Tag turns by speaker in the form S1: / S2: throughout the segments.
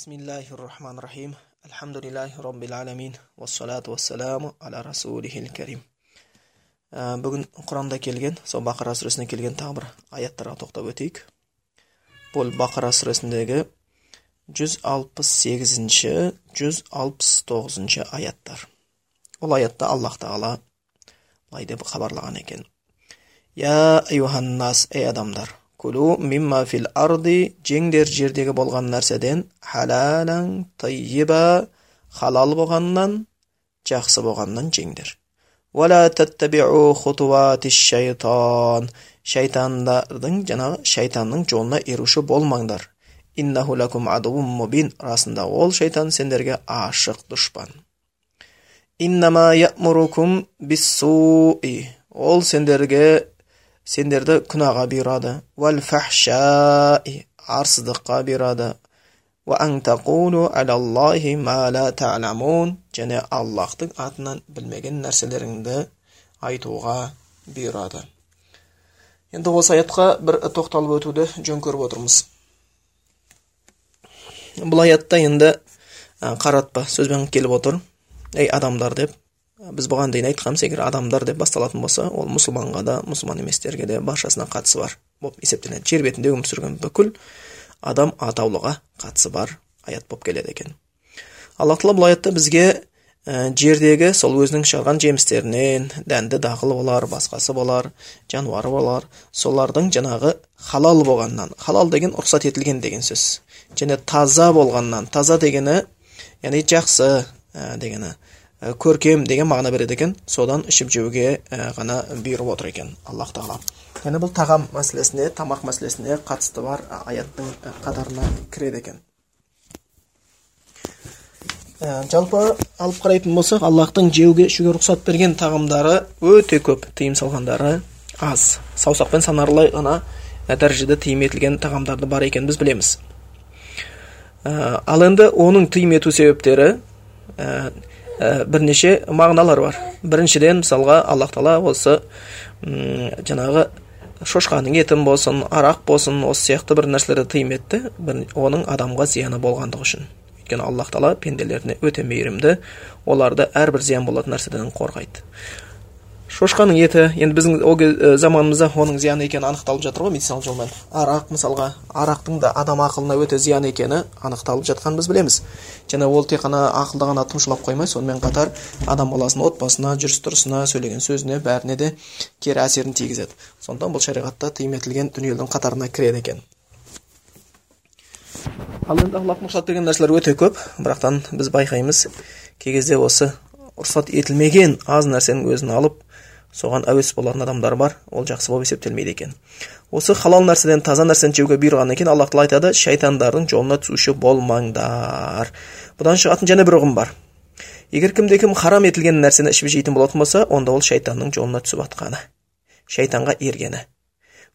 S1: бисмиллахи рахман рахим альхамдулиллахи роббил salatu уассалату уассаламу ала расулихил карим Бүгін Құранда келген, сол Бақара сүресіне келген тағы бір аяттарға тоқтап өтейік. Бұл Бақара сүресіндегі 168-169 аяттар. Ол аятта Аллах Тағала былай деп хабарлаған екен. Я нас, ей адамдар, күлу мимма фил арди жеңдер жердегі болған нәрседен халалан тайиба халал болғаннан жақсы болғаннан жеңдер уала таттабиу хутуатиш шайтан шайтандардың жаңағы шайтанның жолына еруші болмаңдар иннаху лакум адуум мубин расында ол шайтан сендерге ашық дұшпан иннама ямурукум биссуи ол сендерге сендерді күнәға бұйырады. Уәл фахшаи арсыздыққа бұйырады. Және аллахтың атынан білмеген нәрселеріңді айтуға бұйырады. Енді осы аятқа бір тоқталып өтуді жөн көріп отырмыз. Бұл аятта енді қаратпа сөзбен келіп отыр. Ей адамдар деп. Біз бұған дейін айтқанбыз егер адамдар деп басталатын болса ол мұсылманға да мұсылман еместерге де баршасына қатысы бар. Болып есептеледі жер бетінде өмір сүрген бүкіл адам атаулыға қатысы бар аят болып келеді екен. Алла тағала бұл аятта бізге ә, жердегі сол өзінің шығарған жемістерінен дәнді дақыл болар басқасы болар жануары болар солардың жаңағы халал болғаннан халал деген рұқсат етілген деген сөз. Және таза болғаннан таза дегені яғни жақсы ә, дегені. Көркем деген мағына береді екен. Содан ішіп жеуге ә, ғана бұйырып отыр екен аллах тағала. Яғни бұл тағам мәселесіне тамақ мәселесіне қатысты бар аяттың қатарына кіреді екен. Ә, жалпы алып қарайтын болсақ аллахтың жеуге ішуге рұқсат берген тағамдары өте көп тыйым салғандары аз. Саусақпен санарлай ғана дәрежеде тыйым етілген тағамдарды бар екенін біз білеміз. Ә, ал енді оның тыйым ету себептері бірнеше мағыналар бар. Біріншіден мысалға аллах тағала осы жаңағы шошқаның етін болсын арақ болсын осы сияқты бір нәрселерді тыйым етті. Оның адамға зияны болғандығы үшін. Өйткені аллах тағала пенделеріне өте мейірімді оларды әрбір зиян болатын нәрседен қорғайды. Шошқаның еті енді біздің ол заманымызда оның зияны екені анықталып жатыр ғой медициналық жолмен арақ мысалға арақтың да адам ақылына өте зиян екені анықталып жатқанын біз білеміз. Және ол тек қана ақылды ғана тұмшалап қоймай сонымен қатар адам баласының отбасына жүріс тұрысына сөйлеген сөзіне бәріне де кері әсерін тигізеді. Сондықтан бұл шариғатта тыйым етілген дүниелердің қатарына кіреді екен. Ал енді аллахтың рұқсат берген нәрселер өте көп бірақтан біз байқаймыз. Кей кезде осы рұқсат етілмеген аз нәрсенің өзін алып соған әуес болатын адамдар бар. Ол жақсы болып есептелмейді екен. Осы халал нәрседен таза нәрсені жеуге бұйырғаннан кейін аллах тағала айтады шайтандардың жолына түсуші болмаңдар бұдан шығатын және бір ұғым бар. Егер кімде кім харам етілген нәрсені ішіп жейтін болатын болса онда ол шайтанның жолына түсіп жатқаны шайтанға ергені.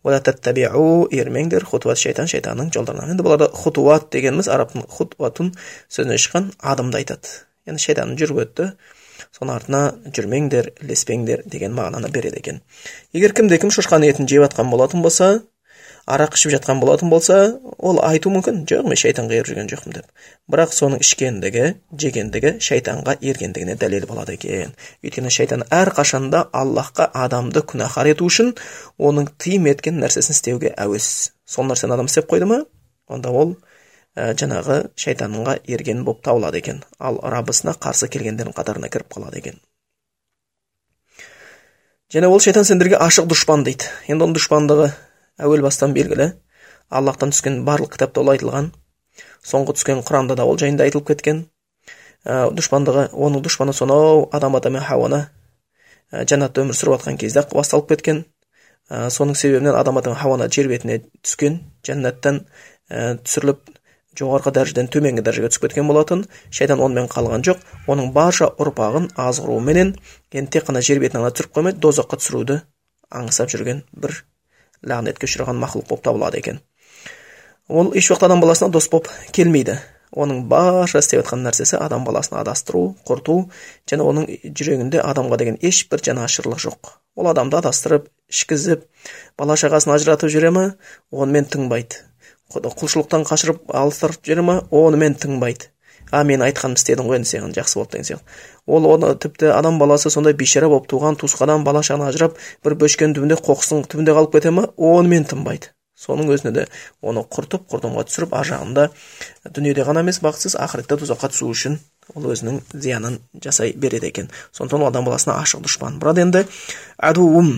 S1: Ермеңдер хутуат шайтан шайтанның жолдарынан. Енді бұларда хутуат дегеніміз арабтың хутуатун сөзінен шыққан адымды айтады. Яғни шайтанның жүріп өтті соның артына жүрмеңдер ілеспеңдер деген мағынаны береді екен. Егер кімде кім шошқаның етін жеп жатқан болатын болса арақ ішіп жатқан болатын болса ол айтуы мүмкін. Жоқ мен шайтанға еріп жүрген жоқпын деп. Бірақ соның ішкендігі жегендігі шайтанға ергендігіне дәлел болады екен. Өйткені шайтан әрқашанда аллахқа адамды күнәһар ету үшін оның тыйым еткен нәрсесін істеуге әуес. Сол нәрсені адам істеп қойды ма? Онда ол ә, жаңағы шайтанға ерген болып табылады екен. Ал раббысына қарсы келгендердің қатарына кіріп қалады екен. Және ол шайтан сендерге ашық дұшпан дейді. Енді оның дұшпандығы әуел бастан белгілі. Аллахтан түскен барлық кітапта ол айтылған. Соңғы түскен құранда да ол жайында айтылып кеткен. Ә, дұшпандығы оның дұшпаны сонау адам ата мен хауаны ә, жәннатта өмір сүріп жатқан кезде ақ басталып кеткен. Ә, соның себебінен адам ата мен хауана жер бетіне түскен жәннаттан ә, түсіріліп жоғарғы дәрежеден төменгі дәрежеге түсіп кеткен болатын шайтан онымен қалған жоқ оның барша ұрпағын азғыруменен енді тек қана жер бетіне ғана түсіріп қоймай дозаққа түсіруді аңсап жүрген бір лағнетке ұшыраған мақұлық болып табылады екен. Ол еш уақыт адам баласына дос болып келмейді. Оның барша істеп жатқан нәрсесі адам баласын адастыру құрту және оның жүрегінде адамға деген ешбір жанашырлық жоқ. Ол адамды адастырып ішкізіп бала шағасын ажыратып жүре ма онымен тыңбайды құлшылықтан қашырып алыстырып жібере ма? Онымен тыңбайды. А мен айтқанымды істедің ғой енді саған жақсы болды деген сияқты. Ол оны тіпті адам баласы сондай бейшара болып туған туысқадан бала шағадан ажырап бір бөшкенің түбінде қоқыстың түбінде қалып кете ма? Онымен тынбайды соның өзіне де оны құртып құрдымға түсіріп ар жағында дүниеде ғана емес бақытсыз ақыретте тозаққа түсу үшін ол өзінің зиянын жасай береді екен. Сондықтан ол адам баласына ашық дұшпан. Бірақ енді әдуум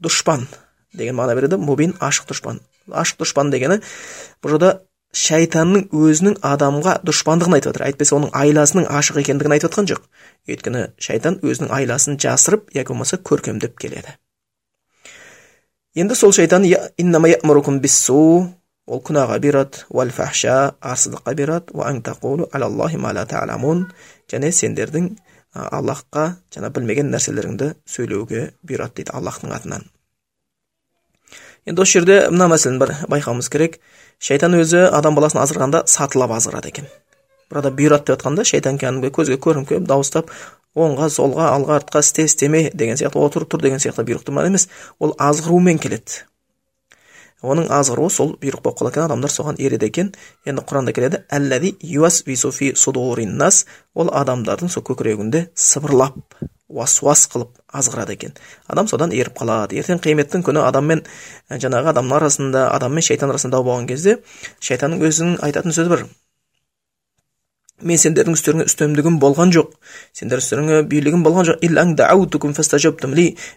S1: дұшпан. Деген мағына береді. Мубин ашық дұшпан. Ашық дұшпан дегені бұл жерде шайтанның өзінің адамға дұшпандығын айтып жатыр әйтпесе оның айласының ашық екендігін айтып жатқан жоқ. Өйткені шайтан өзінің айласын жасырып яки болмаса көркемдеп келеді. Енді сол шайтан ол күнәға бұйырады уәл арсыздыққа бұйырады және сендердің аллахқа жаңа білмеген нәрселеріңді сөйлеуге бұйырады дейді аллахтың атынан. Енді осы жерде мына мәселені бір байқауымыз керек шайтан өзі адам баласын азғырғанда сатылап азғырады екен burada бұйырады деп жатқанда шайтан кәдімгі көзге көрініп дауыстап оңға солға алға артқа істе істеме деген сияқты отыр тұр деген сияқты бұйрықтармен емес ол азғырумен келеді оның азғыруы сол бұйрық болып қалады екен адамдар соған ереді екен енді құранда келеді ол адамдардың сол көкірегінде сыбырлап уас уас қылып азғырады екен. Адам содан еріп қалады. Ертең қияметтің күні адам мен жаңағы адамның арасында адам мен шайтан арасында дау болған кезде шайтанның өзінің айтатын сөзі бар. Мен сендердің үстеріңе үстемдігім болған жоқ. Сендер үстеріңе билігім болған жоқ.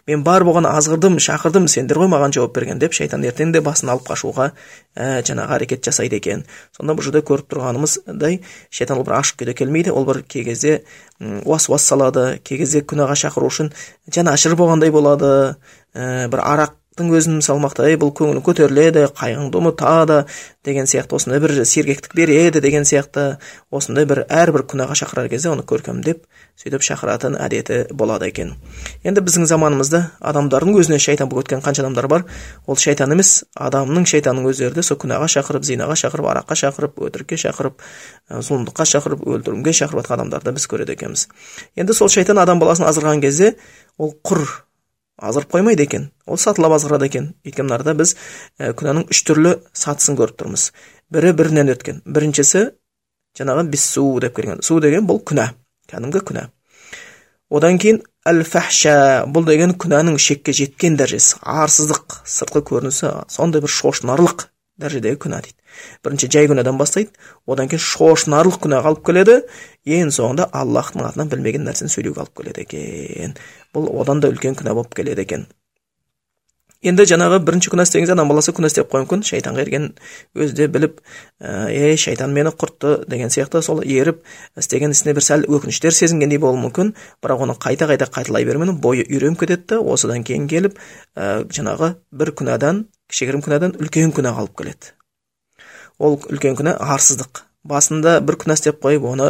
S1: Мен бар болған азғырдым шақырдым. Сендер ғой маған жауап берген деп шайтан ертең де басын алып қашуға ә, жаңағы әрекет жасайды екен. Сонда бұл жерде көріп тұрғанымыздай шайтан ол бір ашық күйде келмейді. Ол бір кей кезде уас уас салады. Кей кезде күнәға шақыру үшін жанашыр болғандай болады. Ә, бір арақ өзін салмақтай бұл көңілің көтеріледі қайғыңды ұмытады деген сияқты осындай бір сергектік береді деген сияқты осындай бір әрбір күнәға шақырар кезде оны көркемдеп сөйтіп шақыратын әдеті болады екен. Енді біздің заманымызда адамдардың өзіне шайтан болып кеткен қанша адамдар бар? Ол шайтан емес адамның шайтанның өздері де сол күнәға шақырып зинаға шақырып араққа шақырып өтірікке шақырып зұлымдыққа шақырып өлтіруге шақырып жатқан адамдарды біз көреді екенбіз. Енді сол шайтан адам баласын азғырған кезде ол құр азғырып қоймайды екен. Ол сатылап азғырады екен. Өйткені мынарда біз күнәнің үш түрлі сатысын көріп тұрмыз. Бірі бірінен өткен. Біріншісі жаңағы бису деп келген. Су деген бұл күнә. Кәдімгі күнә. Одан кейін әл фахша бұл деген күнәнің шекке жеткен дәрежесі. Арсыздық. Сыртқы көрінісі сондай бір шошынарлық. Дәрежедегі күнә дейді. Бірінші жай күнәдан бастайды. Одан кейін шошынарлық күнәға алып келеді. Ең соңында аллахтың атынан білмеген нәрсені сөйлеуге алып келеді екен. Бұл одан да үлкен күнә болып келеді екен. Енді жаңағы бірінші күнә істеген адам баласы күнә істеп қоюы мүмкін шайтанға ерген өзі де біліп е шайтан мені құртты деген сияқты сол еріп істеген ісіне бір сәл өкініштер сезінгендей болуы мүмкін. Бірақ оны қайта қайта қайталай берумен бойы үйреніп кетеді да осыдан кейін келіп ә, жаңағы бір күнәдан кішігірім күнәдан үлкен күнәға алып келеді. Ол үлкен күнә арсыздық. Басында бір күнә істеп қойып оны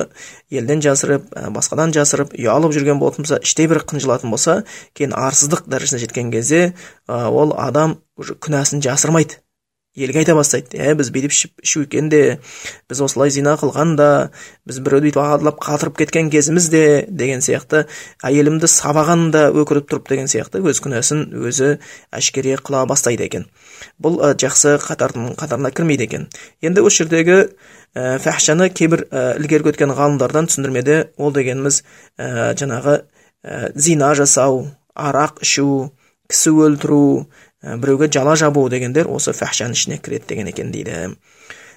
S1: елден жасырып басқадан жасырып ұялып жүрген болатын болса іштей бір қынжылатын болса кейін арсыздық дәрежесіне жеткен кезде ол адам уже күнәсін жасырмайды. Елге айта бастайды ә біз бүйтіп ішу екен де біз осылай зина қылған да біз біреуді бүйтіп адалап қатырып кеткен кезіміз де деген сияқты әйелімді сабаған да өкіріп тұрып деген сияқты өз күнәсін өзі әшкере қыла бастайды екен. Бұл ә, жақсы қатардың қатарына кірмейді екен. Енді осы жердегі ә, фәхшаны кейбір ә, ілгергі өткен ғалымдардан түсіндірмеде ол дегеніміз ә, жаңағы ә, зина жасау арақ ішу кісі өлтіру біреуге жала жабу дегендер осы фәхшаның ішіне кіреді деген екен дейді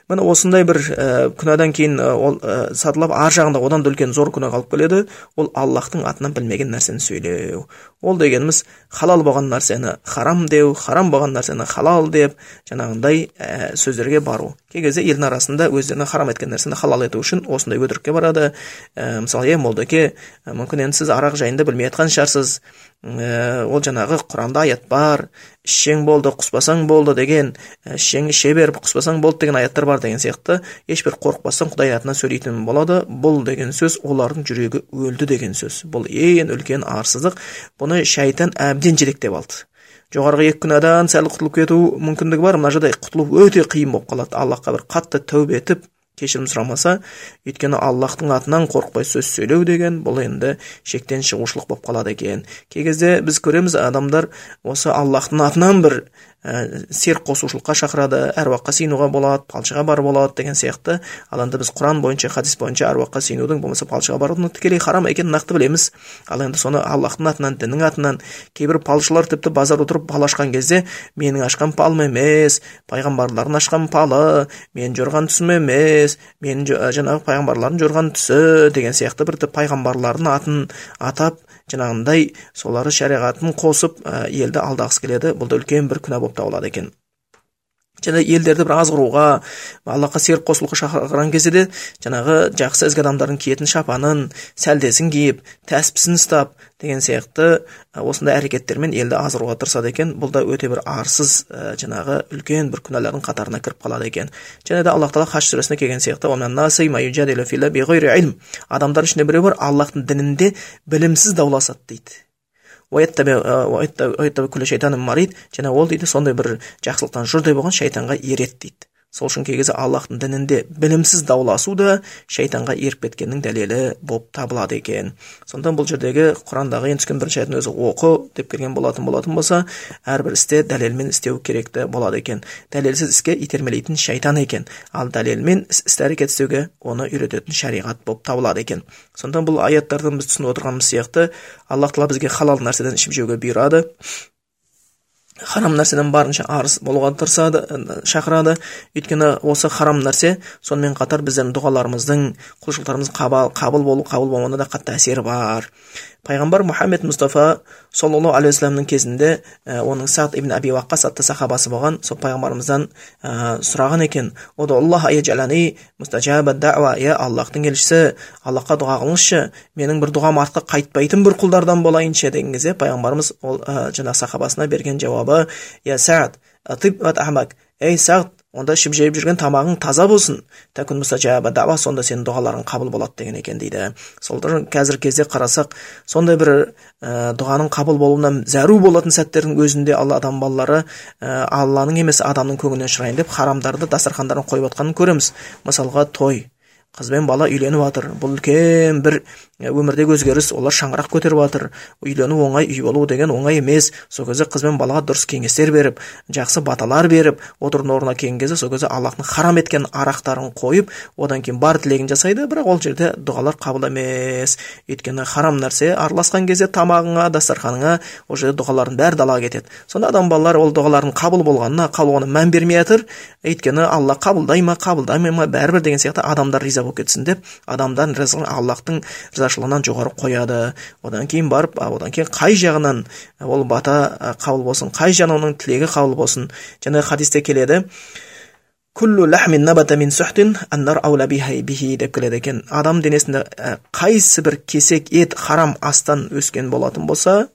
S1: міне осындай бір ә, күнәдан кейін ол ә, сатылап ар жағында одан да үлкен зор күнәға алып келеді ол аллахтың атынан білмеген нәрсені сөйлеу ол дегеніміз халал болған нәрсені харам деу харам болған нәрсені халал деп жаңағындай ә, сөздерге бару кей кезде елдің арасында өздеріне харам еткен нәрсені халал ету үшін осындай өтірікке барады ә, мысалы е молдеке мүмкін енді сіз арақ жайында білмей жатқан шығарсыз ол жаңағы құранда аят бар. Ішсең болды құспасаң болды деген ішсең іше беріп құспасаң болды деген аяттар бар деген сияқты ешбір қорықпастан құдай атынан сөйлейтін болады. Бұл деген сөз олардың жүрегі өлді деген сөз. Бұл ең үлкен арсыздық. Бұны шайтан әбден жетектеп алды. Жоғарғы екі күнәдан сәл құтылып кету мүмкіндігі бар. Мына жерде құтылу өте қиын болып қалады. Аллахқа бір қатты тәубе етіп кешірім сұрамаса өйткені аллахтың атынан қорықпай сөз сөйлеу деген бұл енді шектен шығушылық болып қалады екен. Кей кезде біз көреміз адамдар осы аллахтың атынан бір серік қосушылыққа шақырады әруаққа сыйынуға болады палшыға барып болады деген сияқты. Ал енді біз құран бойынша хадис бойынша әруаққа сыйынудың болмаса палшыға барудың тікелей харам екенін нақты білеміз. Ал енді соны аллахтың атынан діннің атынан кейбір палшылар тіпті базарда отырып пал ашқан кезде менің ашқан палым емес пайғамбарлардың ашқан палы мен жорған түсім емес менің жаңағы пайғамбарлардың жорған түсі деген сияқты бір пайғамбарлардың атын атап жаңағындай солары шариғатын қосып елді алдағысы келеді. Бұл да үлкен бір күнә болып табылады екен. Және елдерді бір азғыруға аллахқа серік қосылуға шақырған кезде де жаңағы жақсы ізгі адамдардың киетін шапанын сәлдесін киіп тәспісін ұстап деген сияқты осындай әрекеттермен елді азыруға тырысады екен. Бұл да өте бір арсыз жаңағы үлкен бір күнәлардың қатарына кіріп қалады екен. Және де аллах тағала хаш сүресінде келген сияқты адамдар ішінде біреу бар аллахтың дінінде білімсіз дауласады дейді. Марид және ол дейді сондай бір жақсылықтан жұрдай болған шайтанға ереді дейді. Сол үшін кей кезде аллахтың дінінде білімсіз дауласу да шайтанға еріп кеткеннің дәлелі болып табылады екен. Сондықтан бұл жердегі құрандағы ең түскен бірінші өзі оқы деп келген болатын болатын болса әрбір істе дәлелмен істеу керекті болады екен. Дәлелсіз іске итермелейтін шайтан екен. Ал дәлелмен іс әрекет істеуге оны үйрететін шариғат болып табылады екен. Сондықтан бұл аяттардан біз түсініп отырғанымыз сияқты аллах тағала бізге халал нәрседен ішіп жеуге бұйырады. Харам нәрседен барынша арыс болуға тырысады шақырады өйткені осы харам нәрсе сонымен қатар біздің дұғаларымыздың құлшылықтарымыздың қабыл болу қабыл болмауына да қатты әсері бар пайғамбар мұхаммед мұстафа саллаллаху алейхи вассаламның кезінде ә, оның сад ибн аби уаққас атты сахабасы болған сол пайғамбарымыздан ә, сұраған екен иә аллахтың елшісі аллахқа дұға қылыңызшы менің бір дұғам артқа қайтпайтын бір құлдардан болайыншы деген кезде пайғамбарымыз ол ә, жаңағы сахабасына берген жауабы я саад ей сағд онда ішіп жеп жүрген тамағың таза болсын. Тәкүн дава сонда сенің дұғаларың қабыл болады деген екен дейді. Солдар қазіргі кезде қарасақ сондай бір ә, дұғаның қабыл болуына зәру болатын сәттердің өзінде алла адам балалары ә, алланың емес адамның көңілінен ұшырайын деп харамдарды дастархандарына қойып жатқанын көреміз. Мысалға той. Қыз бен бала үйленіп жатыр. Бұл үлкен бір өмірдегі өзгеріс олар шаңырақ көтеріп жатыр үйлену оңай үй болу деген оңай емес. Сол кезде қыз бен балаға дұрыс кеңестер беріп жақсы баталар беріп отырудың орнына келген кезде сол кезде аллахтың харам еткен арақтарын қойып одан кейін бар тілегін жасайды бірақ ол жерде дұғалар қабыл емес. Өйткені харам нәрсе араласқан кезде тамағыңа дастарханыңа ол жерде дұғалардың бәрі далаға кетеді. Сонда адам балалар ол дұғалардың қабыл болғанына қабыл мән бермей жатыр өйткені алла қабылдай ма қабылдамай ма бәрібір деген сияқты адамдар риза болып кетсін деп адамдардың аллахтың ризашылығынан жоғары қояды. Одан кейін барып одан кейін қай жағынан ол бата қабыл болсын қай жағынан оның тілегі қабыл болсын. Жаңағы хадисте келеді. Деп келеді екен. Адам денесінде қайсы бір кесек ет харам астан өскен болатын болса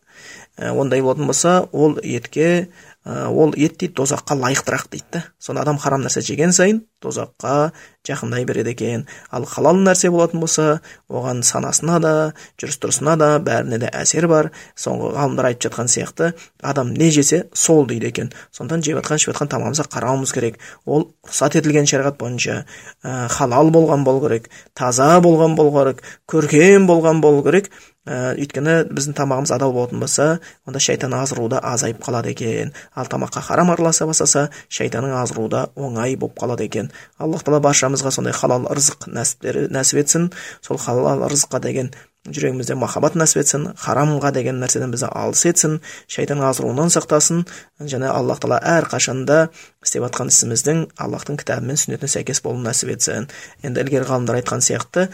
S1: ондай болатын болса ол етке ол ет дейді тозаққа лайықтырақ дейді да. Сонда адам харам нәрсе жеген сайын тозаққа жақындай береді екен. Ал халал нәрсе болатын болса оған санасына да жүріс тұрысына да бәріне де әсер бар. Соңғы ғалымдар айтып жатқан сияқты адам не жесе сол дейді екен. Сондықтан жеп жатқан ішіп жатқан тамағымызға қарауымыз керек. Ол рұқсат етілген шариғат бойынша ә, халал болған болу керек таза болған болу керек көркем болған болу керек. Ә, өйткені біздің тамағымыз адал болатын болса онда шайтан азғыруы да азайып қалады екен. Ал тамаққа харам араласа бастаса шайтанның да оңай болып қалады екен. Аллах тағала баршамызға сондай халал ырзық нәсіп етсін. Сол халал ырзыққа деген жүрегімізде махаббат нәсіп етсін харамға деген нәрседен бізді алыс етсін шайтанның азғыруынан сақтасын. Және аллах тағала әрқашанда істеп жатқан ісіміздің аллахтың кітабы мен сүннетіне сәйкес болуын нәсіп етсін. Енді ілгері ғалымдар айтқан сияқты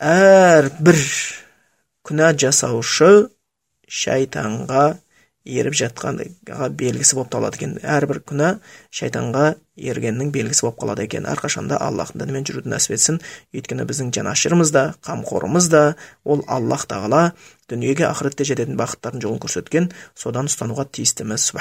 S1: әрбір күнә жасаушы шайтанға еріп жатқанға белгісі болып табылады екен. Әрбір күнә шайтанға ергеннің белгісі болып қалады екен. Әрқашанда аллахтың дінімен жүруді нәсіп етсін. Өйткені біздің жанашырымыз да қамқорымыз да ол аллах тағала дүниеге ақыретте жететін бақыттардың жолын көрсеткен содан ұстануға тиістіміз.